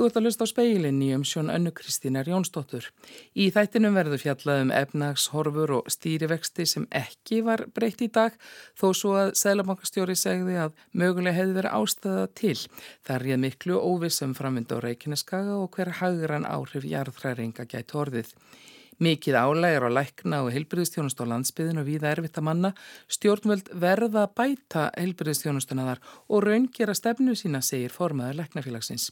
Þú ert að hlusta á speilin í umsjón önnu Kristínar Jónsdóttur. Í þættinum verður fjallað um efnagshorfur og stýrivexti sem ekki var breytt í dag þó svo að Sælabankastjóri segði að mögulega hefði verið ástæða til. Það er miklu óvissum framvindu á Reykjaneskaga og hver hagran áhrif jarðhræringa gæti orðið. Mikið álægir á lækna og heilbyrðistjónust á landsbyðinu og viða erfitt að manna. Stjórnvöld verða að bæta heilbyrðistjónustuna þar og raungera stefnu sína, segir formaður læknafélagsins.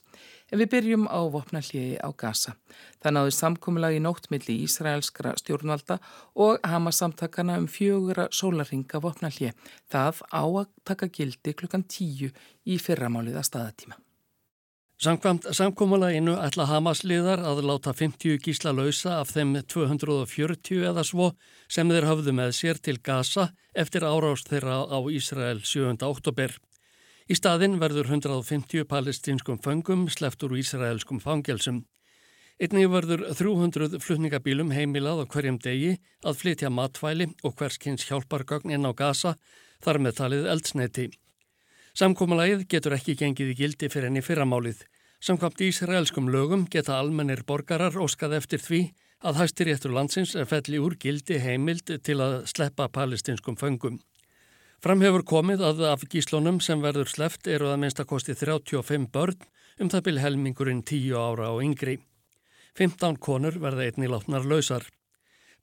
En við byrjum á vopnallíi á Gaza. Það náður samkominnlag í nóttmiðli Ísraelskra stjórnvalda og hama samtakana um fjögura sólarringa vopnallíi. Það á að taka gildi klukkan tíu í fyrramálið að staðatíma. Samkvæmt samkómalaginu ætla Hamasliðar að láta 50 gísla lausa af þeim 240 eða svo sem þeir hafðu með sér til Gaza eftir árást þeirra á Ísrael 7. oktober. Í staðin verður 150 palestinskum fangum sleft úr Ísraelskum fangelsum. Einnig verður 300 flutningabílum heimilað á hverjum degi að flytja matvæli og hverskins hjálpargögn inn á Gaza þar með talið eldsneiti. Samkómalagið getur ekki gengið í gildi fyrir enni fyrramálið. Samkvæmt ísraelskum lögum geta almennir borgarar óskað eftir því að hæstir réttur landsins felli úr gildi heimild til að sleppa palestinskum föngum. Fram hefur komið að af gíslónum sem verður sleppt eru að minnst að kosti 35 börn um það byrj helmingurinn 10 ára og yngri. 15 konur verða einni látnar lausar.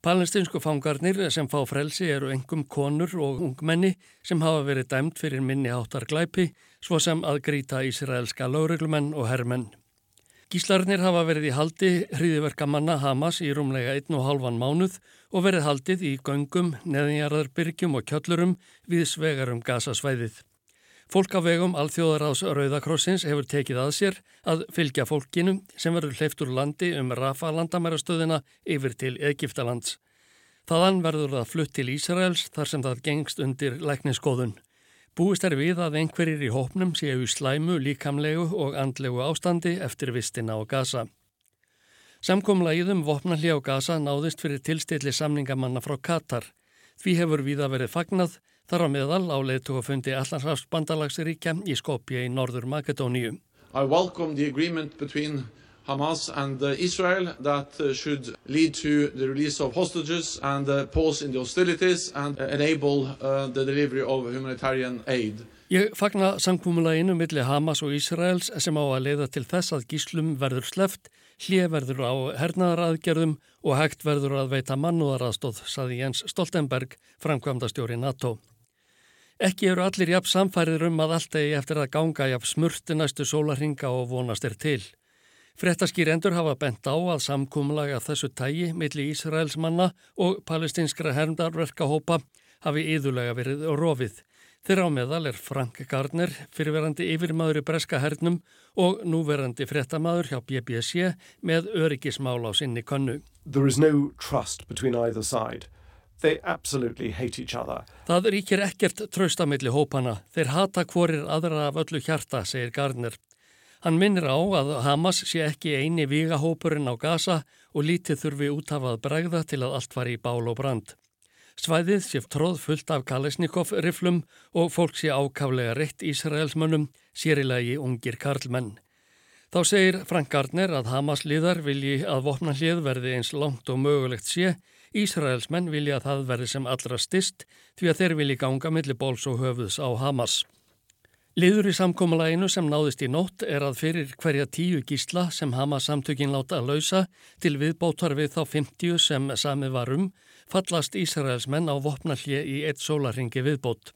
Palestinsku fangarnir sem fá frelsi eru engum konur og ungmenni sem hafa verið dæmt fyrir minni háttar glæpi svo sem að grýta ísraelska lögreglumenn og herrmenn. Gíslarnir hafa verið í haldi hriðiverkamanna Hamas í rúmlega einn og halvan mánuð og verið haldið í göngum, neðinjarðarbyrgjum og kjöllurum við svegarum gasasvæðið. Fólk af vegum Alþjóðaráðs Rauðakrossins hefur tekið að sér að fylgja fólkinu sem verður hleyft úr landi um Rafa landamærastöðina yfir til Egiptalands. Þaðan verður það flutt til Ísraels þar sem það gengst undir lækniskoðun. Búist er við að einhverjir í hópnum séu slæmu, líkamlegu og andlegu ástandi eftir vistina á Gaza. Samkomlagiðum vopnalli á Gaza náðist fyrir tilstilli samningamanna frá Katar. Því hefur viða verið fagnað þar á meðal á leitu og fundi Allarsafsbandalagsríkja í Skopje í Norður Makedóníu. I welcome the agreement between Hamas and uh, Israel that uh, should lead to the release of hostages and uh, pause in the hostilities and enable the delivery of humanitarian aid. Ég fagna sangkúmuleginu millir Hamas og Ísraels sem á að leiða til þess að gíslum verður sleft, hlið verður á hernaðaraðgerðum og hægt verður að veita mannúðaraðstóð, saði Jens Stoltenberg, framkvæmdastjóri NATO. Ekki eru allir jafn samfæriður um að allt eigi eftir að ganga jafn smurti næstu sólarhinga og vonast er til. Frettaskýrendur hafa bent á að samkúmlaga þessu tægi milli Ísraels manna og palestinskra hermdarverkahópa hafi yðulega verið rofið. Þeirra á meðal er Frank Gardner, fyrirverandi yfirmaður í breska hernum og núverandi frettamæður hjá BBC með öryggismál á sinni konnu. No Það ríkir ekkert tröstamilli hópana. Þeir hata hvorir aðra af öllu hjarta, segir Gardner. Hann minnir á að Hamas sé ekki eini vígahópurinn á Gaza og lítið þurfi útafað bregða til að allt var í bál og brand. Svæðið sé tróð fullt af Kalesnikov-riflum og fólk sé ákaflega reitt Ísraelsmönnum, sérilegi ungir karlmenn. Þá segir Frank Gardner að Hamas liðar vilji að vopnallið verði eins langt og mögulegt sé, Ísraelsmenn vilja að það verði sem allra stist því að þeir vilji ganga millir bóls og höfuðs á Hamas. Liður í samkómalaginu sem náðist í nótt er að fyrir hverja tíu gísla sem Hamas samtökin láta að lausa til viðbótar við þá 50 sem samið varum fallast Ísraelsmenn á vopnallje í eitt sólarhingi viðbót.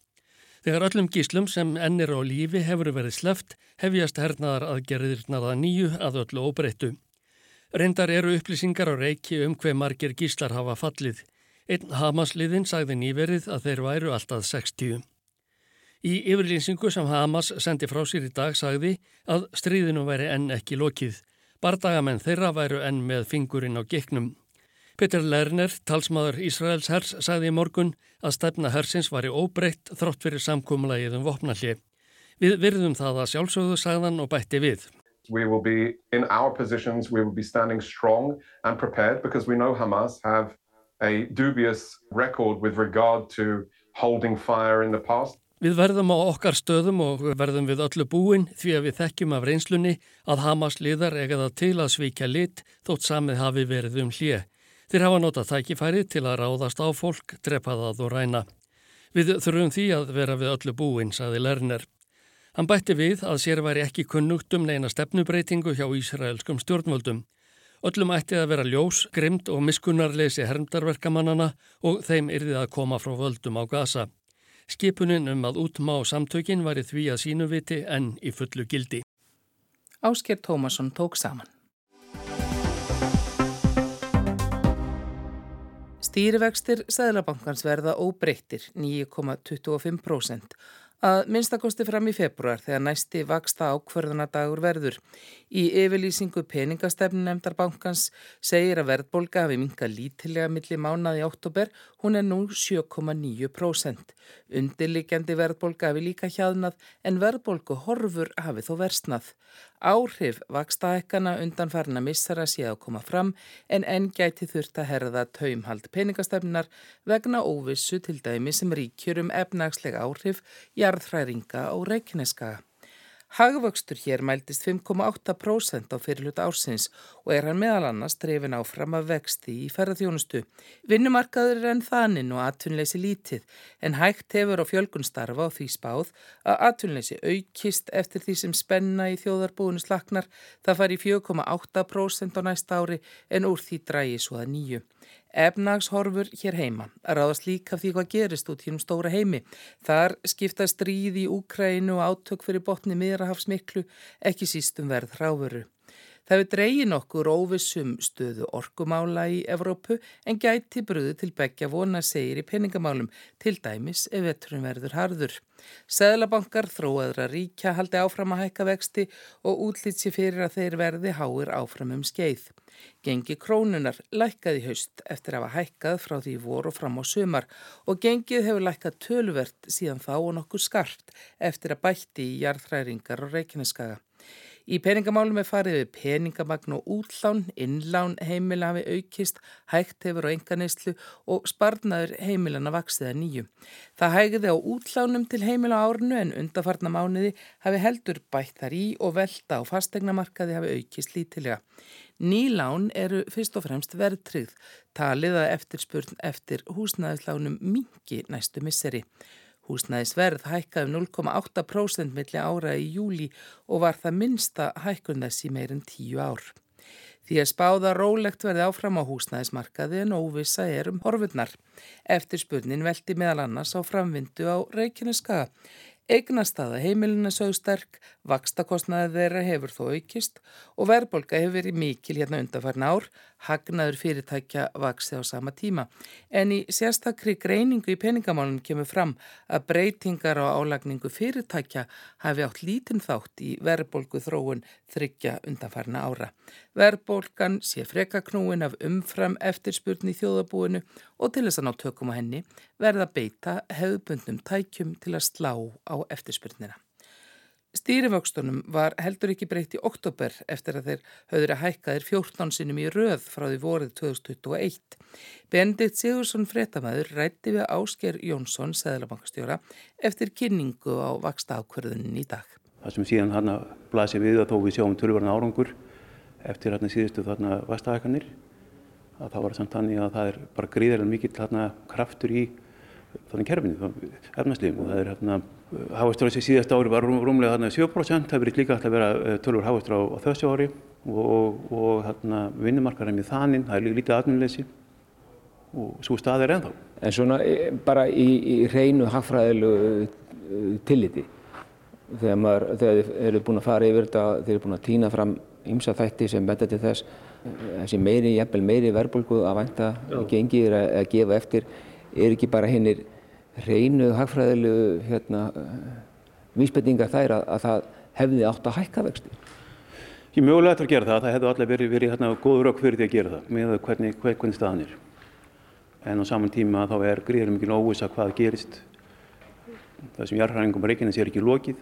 Þegar öllum gíslum sem ennir á lífi hefur verið sleft hefjast hernaðar aðgerðirnaða nýju að öllu óbreyttu. Reyndar eru upplýsingar á reiki um hver margir gíslar hafa fallið. Einn Hamas-liðin sagði nýverið að þeir væru alltaf 60. Í yfirlýsingu sem Hamas sendi frá sér í dag sagði að stríðinu væri enn ekki lokið. Bardagamenn þeirra væru enn með fingurinn á geknum. Peter Lerner, talsmaður Ísraels hers, sagði í morgun að stefna hersins væri óbreytt þrótt fyrir samkúmulagið um vopnalli. Við virðum það að sjálfsögðu sagðan og bætti við. We will be in our positions, we will be standing strong and prepared because we know Hamas have a dubious record with regard to holding fire in the past. Við verðum á okkar stöðum og verðum við öllu búin því að við þekkjum af reynslunni að Hamas liðar egaða til að svíkja lit þótt samið hafi verið um hlið. Þeir hafa notað tækifæri til að ráðast á fólk, drepa það og ræna. Við þurfum því að vera við öllu búin, saði Lerner. Hann bætti við að sér væri ekki kunnugt um neina stefnubreitingu hjá Ísraelskum stjórnvöldum. Öllum ætti að vera ljós, grimd og miskunnarleysi hermdarverkamannana og þeim yrði að koma frá völdum á gasa. Skipunin um að útmá samtökin var í því að sínuviti en í fullu gildi. Ásker Tómasson tók saman. Stýrivextir Sæðlabankans verða óbreyttir 9,25% að minnstakosti fram í februar þegar næsti vaksta ákverðunadagur verður. Í yfirlýsingu peningastefnu nefndar bankans segir að verðbólka hafi minka lítilega millir mánaði oktober, hún er nú 7,9%. Undirlikjandi verðbólka hafi líka hjaðnað en verðbólku horfur hafi þó versnað. Áhrif vakstaækana undan farna missara sé að koma fram en enn gæti þurft að herða taumhald peningastefnar vegna óvissu til dæmi sem ríkjur um efnagslega áhrif jarðhræringa á Reykjaneskaga. Hagvöxtur hér mæltist 5,8% á fyrirluta ársins og er hann meðal annars drefin áfram að vexti í ferðarþjónustu. Vinnumarkaður er enn þaninn og atvinnleysi lítið en hægt hefur á fjölgun starfa á því spáð að atvinnleysi aukist eftir því sem spenna í þjóðarbúinu slaknar. Það fari 4,8% á næsta ári en úr því drægi svo að nýju. Efnagshorfur hér heima ráðast líka því hvað gerist út í um stóra heimi. Þar skipta stríð í Úkrænu og átök fyrir botni miðrahafsmiklu ekki sístum verð ráfuru. Það við dreyin okkur óvissum stöðu orkumála í Evrópu en gæti bröðu til begja vona segir í peningamálum, til dæmis ef vetturum verður harður. Sæðlabankar þróaður að ríkja haldi áfram að hækka vexti og útlýtt sér fyrir að þeir verði háir áfram um skeið. Gengi krónunar lækkaði haust eftir að hafa hækkað frá því voru fram á sömar og gengið hefur lækkað tölvert síðan þá og nokkuð skarpt eftir að bætti í jarðhræringar og reikinneskaga. Í peningamálum er farið við peningamagn og útlán, innlán heimila hafi aukist, hægt hefur á enganeyslu og sparnaður heimilana vaksiða nýju. Það hægiði á útlánum til heimila árnu en undarfarna mánuði hafi heldur bætt þar í og velta á fastegnamarkaði hafi aukist lítilega. Nýlán eru fyrst og fremst verðtryggð, talið að eftirspurn eftir húsnæðislánum mingi næstu misseri. Húsnæðisverð hækkaði 0,8% milli ára í júli og var það minsta hækkun þess í meirin tíu ár. Því að spáða rólegt verði áfram á húsnæðismarkaði en óvisa er um horfurnar. Eftirspurnin veldi meðal annars á framvindu á Reykjaneskaga. Eignastaða heimilina sög sterk, vakstakostnaði þeirra hefur þó aukist og verðbolga hefur verið mikil hérna undanfarn ár, hagnaður fyrirtækja vaksið á sama tíma. En í sérstakri greiningu í peningamálunum kemur fram að breytingar á álagningu fyrirtækja hafi átt lítinn þátt í verðbolgu þróun þryggja undanfarna ára. Verðbolgan sé frekaknúin af umfram eftirspurni í þjóðabúinu og til þess að ná tökum á henni verða beita hefðbundnum tækjum til að slá á eftirspurnina. Stýrivöxtunum var heldur ekki breytt í oktober eftir að þeir höfður að hækka þeir 14 sinum í röð frá því vorið 2021. Benedikt Sigursson fréttamaður rætti við Ásker Jónsson, Sæðlabankastjóra, eftir kynningu á vaksta ákverðunin í dag. Það sem síðan hann blasir við að þó við sjáum tölvarna árangur eftir hann síðustu þarna vastahækanir að það var samt þannig að það er bara gríðarlega mikill kraftur í þannig kerfinu, efnarslífum og það er hérna, hafastur á þessi síðasta ári var rúmlega þarna 7%, það verið líka alltaf að vera tölur hafastur á, á þessu ári. Og, og hérna vinnumarkar er mjög þaninn, það er líka lítið aðnumleysi og svo stað er ennþá. En svona bara í, í reynu hagfræðilegu tilliti, þegar, maður, þegar þið eru búin að fara yfir þetta, þið eru búin að týna fram ymsa þætti sem benda til þess, þessi meiri, jafnvel meiri verðbólgu að vænta, gengir að, að gefa eftir, er ekki bara hinnir reynu hagfræðilegu hérna, vísbendingar þær að, að það hefði átt að hækka vexti? Ég mögulega ætti að gera það, það hefði allir verið, verið hérna, góður rauk fyrir því að gera það með hvernig, hvernig staðan er. En á saman tíma þá er gríðarlega mikil óvisa hvað gerist. Það sem jarðhæringum á Reykjanes er ekki lokið,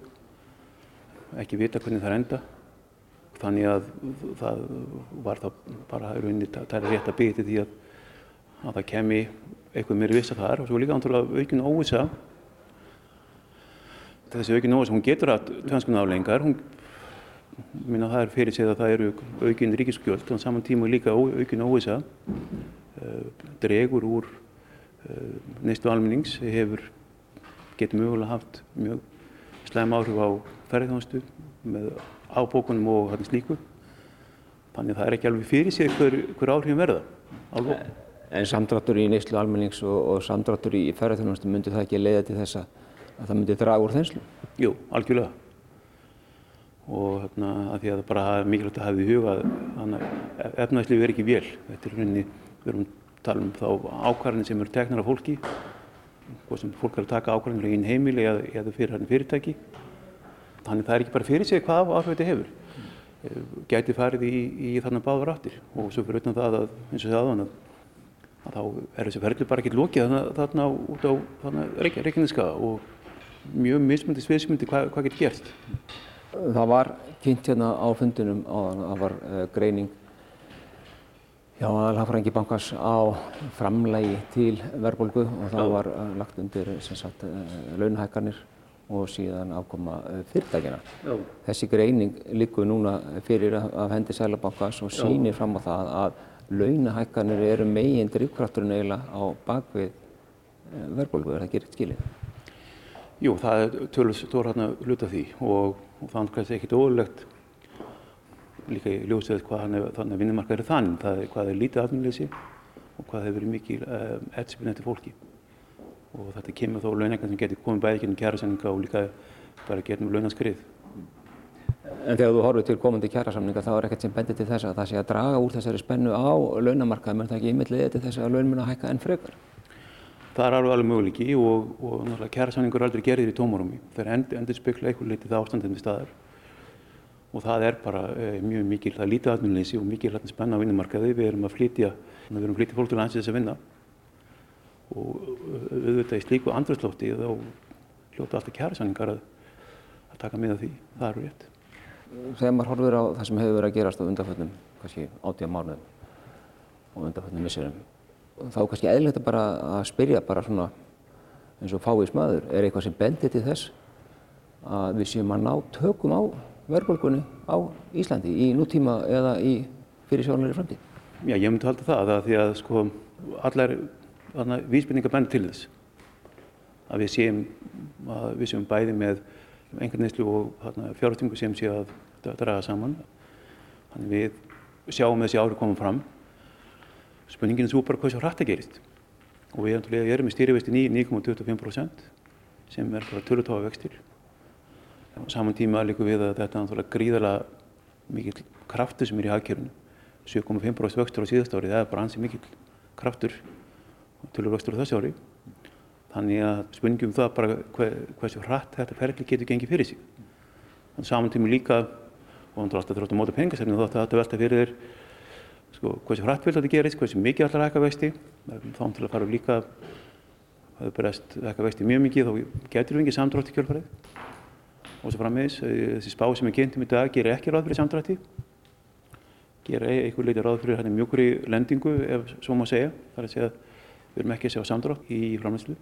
ekki vita hvernig það enda. Þannig að það var þá bara rauninni tæri rétt að byggja því að, að það kemi eitthvað meiri vissa þar. Og svo líka ántrúlega aukinn óvisa Þessi aukin óvisa, hún getur að tvenskuna aflengar, hún minna það er fyrir sig að það eru aukin ríkiskjöld og saman tíma líka aukin óvisa dregur úr neistlu almennings hefur getur mögulega haft mjög slæm áhrif á ferðarþjónustu með ábókunum og slíku. Þannig að það er ekki alveg fyrir sig hver, hver áhrifin verða. Alveg. En samdráttur í neyslu almennings og, og samdráttur í ferðarþjónustu myndi það ekki leiða til þess að það myndi draga úr þenslu? Jú, algjörlega. Og hérna að því að það bara mikilvægt að hafa í huga að efnæðslífi er ekki vél. Þetta er rauninni, við erum að tala um þá ákvarðin sem eru teknar af fólki. Hvað sem fólk er að taka ákvarðinlega í einn heimili eða, eða fyrir hann fyrirtæki. Þannig það er ekki bara fyrir sig hvað áhrif þetta hefur. Gæti farið í, í þannig báðar áttir. Og svo fyrir utan það að eins og það aðan að, að þá er þessi ferli bara ekki lókið þarna út á Reykjaneska og mjög mismundi sviðsmundi hvað, hvað getur gerst Það var kynnt hérna á fundunum og það var uh, greining Já, aðalhafrængi bankars á framlægi til verðbólgu og það var uh, lagt undir sagt, uh, launahækkanir og síðan afkoma fyrirtækina. Já. Þessi greining likur núna fyrir af hendi Sælabankars og sýnir fram á það að launahækkanir eru megin drivkrafturinn eiginlega á bakvið verðbólgu, er það ekki rétt skilið? Jú, það er tölvist stór hérna hluta því og, og það er kannski ekkit óverlegt líka í ljósið hvað þannig að vinnumarkaður er þannig, það er hvað er lítið afnuleysi og hvað hefur verið mikið um, eftirspiln eftir fólki og þetta kemur þó launengar sem getur komið bæði gennum kjærasamninga og líka bara gennum launaskrið. En þegar þú horfið til komandi kjærasamninga þá er ekkert sem bendir til þess að það sé að draga úr þessari spennu á launamarkaðum en það ekki ymmillið til þess að laun mun að hækka enn frekar? Það er alveg alveg möguleiki og, og náttúrulega kjærasamningur er aldrei gerðir í tómarúmi. Þeir endur spekla eitthvað litið það ástandinu staðar og það er bara e, mjög mikil, það er lítið aðmjölnleysi og mikil hérna spenna á vinnumarkaði. Við erum að flytja, við erum að flytja fólk til landsins að vinna og auðvitað í slíku andröðslótti þá hljóta alltaf kjærasamningar að, að taka með því. Það eru rétt. Þegar maður horfir á það sem hefur verið að gerast á undarföllum, kannski áttíða mánuðum og undarföllum missurum, þá er kannski eðlilegt bara að spyrja bara svona eins og fáið smaður, er eitthvað sem bendir til þess að við séum að ná tökum á verðbólgunni á Íslandi í nútíma eða í fyrirsjónleiri framtíð? Já, ég myndi halda það að því að sko allar vísbyrningar bendir til þess að við séum, að við séum bæði með einhvern neyslu og fjárhættingu sem sé að draga saman. Þannig við sjáum þessi ári koma fram. Spurningin er svo bara hvað svo hrætt að gerist. Og við erum í stýrivexti 9,25% sem er bara tölutáfa vextir. Saman tíma líka við að þetta er gríðarlega mikill kraftur sem er í hagkerfunu. 7,5% vextur á síðast ári, það er bara ansið mikill kraftur tölur vextur á þessu ári. Þannig að spurningum það bara hver, hversu hratt þetta ferli getur gengið fyrir sig. Þannig saman tíma líka, og þannig að það þróttu móta pengasefni, þá þetta velta fyrir þér sko, hversu hratt vil þetta gerist, hversu mikið að hækka vexti. Þá til að fara líka, það er berest hækka vexti mjög mikið, þá getur við ekki samdrátt í kjölfarið. Og svo frammeðis, þessi spá sem er kynntum í dag gerir ekki ráð fyrir samdrætti. Gerir einhver leiti ráð fyrir mjögur í lendingu, ef svo má segja. Það er að segja að við erum ekki að sjá samdrátt í framleyslu.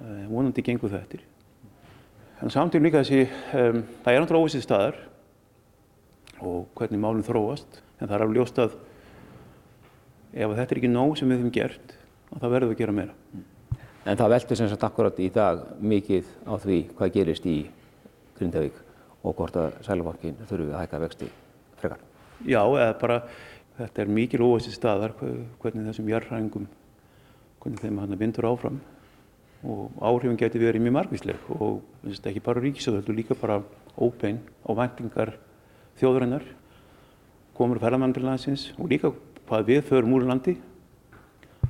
Uh, vonandi gengur það eftir. En samtíma líka þessi, um, það er náttúrulega óvissið staðar og hvernig málinn þróast. En það er alveg ljóst að ef þetta er ekki nóg sem við höfum gert, þá verðum við að gera meira. En það veldur sem sagt akkurat í dag mikið á því hvað gerist í Grindavík og hvort að Sælubankin þurfi að hækka vexti frekar. Já, eða bara þetta er mikil óvissið staðar hvernig þessum jarðræðingum, hvernig þeim hann vindur áfram og áhrifin getur verið mjög margvísleg og ekki bara ríkisöðu, þetta er líka bara ópein og vendingar þjóðurinnar komur ferðamann til landsins og líka hvað við förum úr landi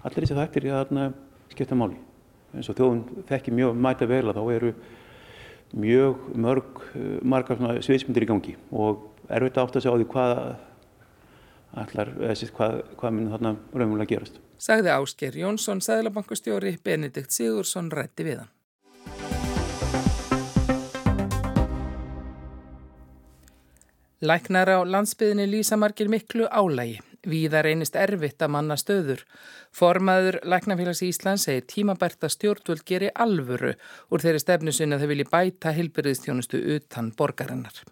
allir þessi þættir í að skipta máli eins og þjóðun þekki mjög mæta vel að þá eru mjög mörg margar sviðsmyndir í gangi og erfitt átt að segja á því allar, hvað, hvað mun þarna raunverulega gerast. Sagði Ásker Jónsson, Sæðlabankastjóri, Benedikt Sigursson rætti við hann. Læknar á landsbyðinni lýsa margir miklu álægi Víða reynist erfitt að manna stöður. Formaður Læknafélags Íslands segir tímabært að stjórnvöld geri alvöru úr þeirri stefnu sinna þau vilji bæta hilbyrðistjónustu utan borgarinnar.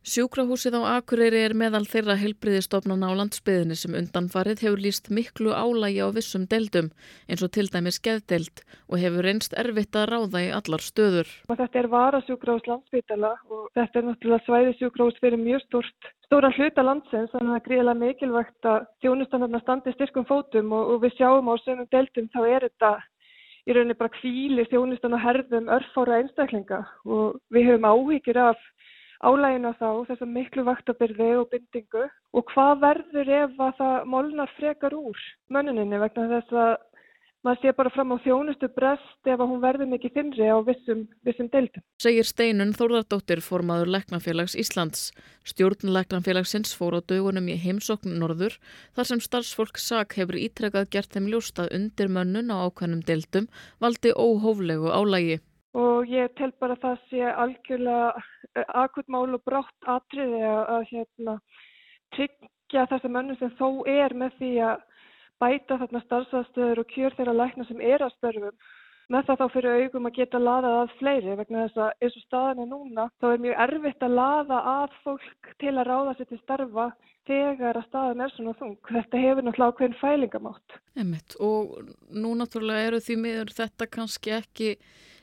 Sjúkrahúsið á Akureyri er meðal þeirra helbriðistofnana á landsbyðinni sem undanfarið hefur líst miklu álægi á vissum deildum eins og til dæmis geðdeild og hefur reynst erfitt að ráða í allar stöður. Þetta er varasjúkrahús landsbytala og þetta er náttúrulega svæðisjúkrahús fyrir mjög stort, stóra hluta landsins þannig að það er gríðilega mikilvægt að þjónustanarna standi styrkum fótum og, og við sjáum á sömum deildum þá er þetta í rauninni bara kvíli þjónustan og herðum örfára einstaklinga og við höfum áhyggjur af álægina þá, þessa miklu vaktabyrði og bindingu og hvað verður ef að það molnar frekar úr mönnuninni vegna þess að maður sé bara fram á þjónustu brest ef að hún verður mikið þinri á vissum, vissum deildum. Segir Steinun Þórðardóttir formaður Læknafélags Íslands. Stjórn Læknafélagsins fór á dögunum í heimsókn norður þar sem starfsfólk SAK hefur ítrekkað gert þeim ljóstað undir mönnun á ákveðnum deildum valdi óhóflegu álægi og ég tel bara að það sé algjörlega eh, akutmál og brátt atriði að hérna, tryggja þessa mönnum sem þó er með því að bæta þarna starfsastöður og kjör þeirra lækna sem er að störfum með það þá fyrir augum að geta laðað að fleiri vegna þess að eins og staðan er núna þá er mjög erfitt að laða að fólk til að ráða sér til starfa þegar að staðan er svona þung. Þetta hefur náttúrulega ákveðin fælingamátt. Emitt og nú náttúrulega eru því miður þetta kannski ekki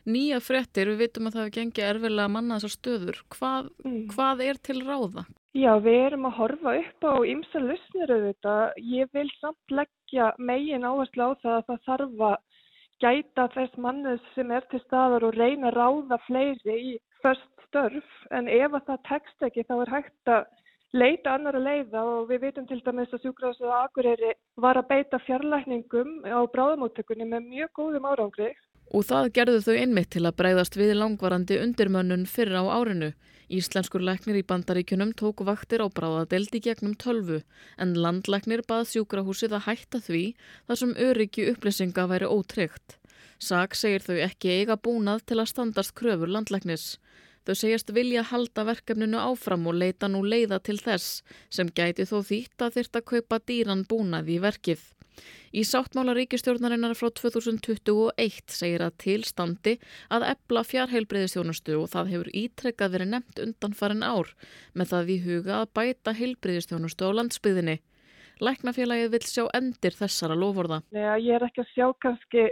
nýja frettir, við vitum að það hefur gengið erfilega að manna þessar stöður. Hvað, mm. hvað er til ráða? Já, við erum að horfa upp á ymsa lusnir auðvitað. Ég vil samt leggja megin áherslu á það að það þarf að gæta þess mannus sem er til staðar og reyna að ráða fleiri í först störf. En ef það tekst ekki þá er hægt að leita annar að leiða og við vitum til dæmis að sjúkrafsöðu Akureyri var að beita fjarlækningum á bráðamóttökunni með mjög góðum árangri Og það gerðu þau einmitt til að breyðast við langvarandi undirmönnun fyrir á árinu. Íslenskur læknir í bandaríkunum tók vaktir á bráðadeldi gegnum tölvu en landlæknir bað sjúkrahúsið að hætta því þar sem öryggi upplýsinga væri ótryggt. Sak segir þau ekki eiga búnað til að standast kröfur landlæknis. Þau segjast vilja halda verkefninu áfram og leita nú leiða til þess sem gæti þó þýtt að þyrta kaupa dýran búnað í verkið. Í sáttmála ríkistjórnarinnar frá 2021 segir að tilstandi að ebla fjárheilbreyðistjónustu og það hefur ítrekkað verið nefnt undan farin ár með það í huga að bæta heilbreyðistjónustu á landsbyðinni. Læknafélagið vil sjá endir þessara lofórða. Ég er ekki að sjá kannski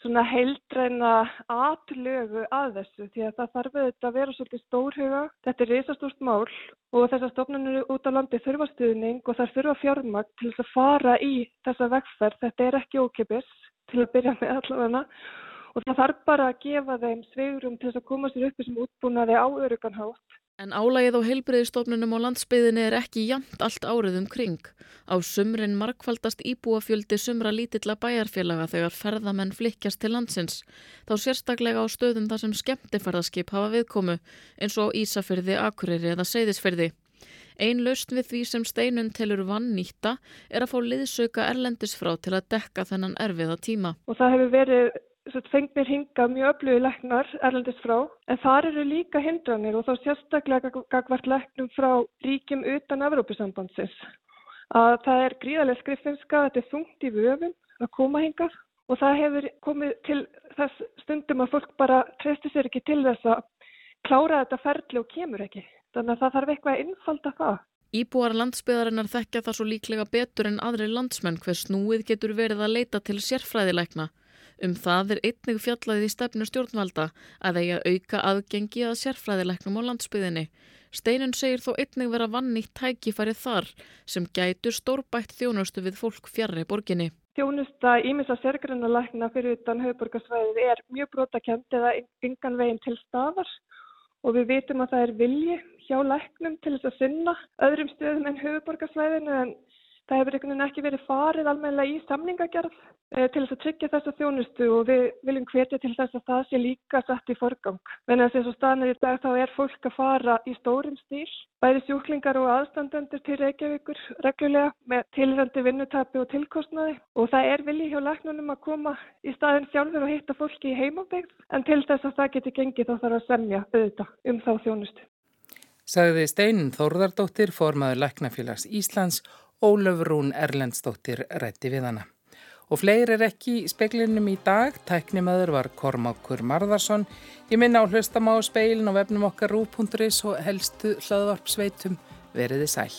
svona heildræna atlögu að þessu því að það þarf auðvitað að vera svolítið stórhuga. Þetta er reysastórt mál og þessar stofnunir út á landi þurfa stuðning og þar þurfa fjármagn til þess að fara í þessa vegferð. Þetta er ekki ókipis til að byrja með allavegna og það þarf bara að gefa þeim sveigurum til þess að koma sér uppi sem útbúnaði á öruganhátt En álægið á heilbreyðistofnunum á landsbyðinni er ekki jamt allt árið um kring. Á sumrin markfaldast íbúafjöldi sumra lítilla bæjarfélaga þegar ferðamenn flikkjast til landsins. Þá sérstaklega á stöðum þar sem skemmtifærðaskip hafa viðkomu eins og á Ísafyrði, Akureyri eða Seyðisfyrði. Einn lausn við því sem steinun telur vann nýtta er að fá liðsauka erlendis frá til að dekka þennan erfiða tíma. Og það hefur verið fengnir hinga mjög öflugi leknar erlendist frá en þar eru líka hindranir og þá sérstaklega gagvart leknum frá ríkjum utan Evrópusambandsins að það er gríðarlega skriffinska, þetta er þungt í vöfum að koma hingað og það hefur komið til þess stundum að fólk bara treysti sér ekki til þess að klára þetta ferli og kemur ekki. Þannig að það þarf eitthvað að innfalda það. Íbúar landsbyðarinnar þekkja það svo líklega betur en aðri landsmenn hver snúið getur verið að leita til sérfræðileikna. Um það er einnig fjallaðið í stefnu stjórnvalda að eigi að auka aðgengi að sérfræðilegnum á landsbyðinni. Steinun segir þó einnig vera vannýtt tækifæri þar sem gætur stórbætt þjónustu við fólk fjarrri borginni. Þjónusta ímissa sérgrannalækna fyrir utan höfuborgarsvæðið er mjög brotakent eða yngan veginn til stafar og við vitum að það er vilji hjá læknum til þess að sinna öðrum stöðum en höfuborgarsvæðinu en það hefur einhvern veginn ekki verið farið almenna í samningagerð eh, til þess að tryggja þessa þjónustu og við viljum hvetja til þess að það sé líka satt í forgang. Að þess að staðnir í dag þá er fólk að fara í stórum stíl, bæði sjúklingar og aðstandendur til Reykjavíkur reglulega með tilrandi vinnutapi og tilkostnaði og það er vilji hjá læknunum að koma í staðin sjálfur og hitta fólki í heimabegð en til þess að það geti gengið þá þarf að semja auðvitað um þá þjónustu. Sagði Steinin Þórðardóttir, formaður Læknafélags Íslands Ólöfrún Erlendstóttir rætti við hana. Og fleiri er ekki í speklinum í dag. Tæknimaður var Kormákur Marðarsson. Ég minna á hlustamá speilin og vefnum okkar rú.is og helstu hlaðvarp sveitum veriði sæl.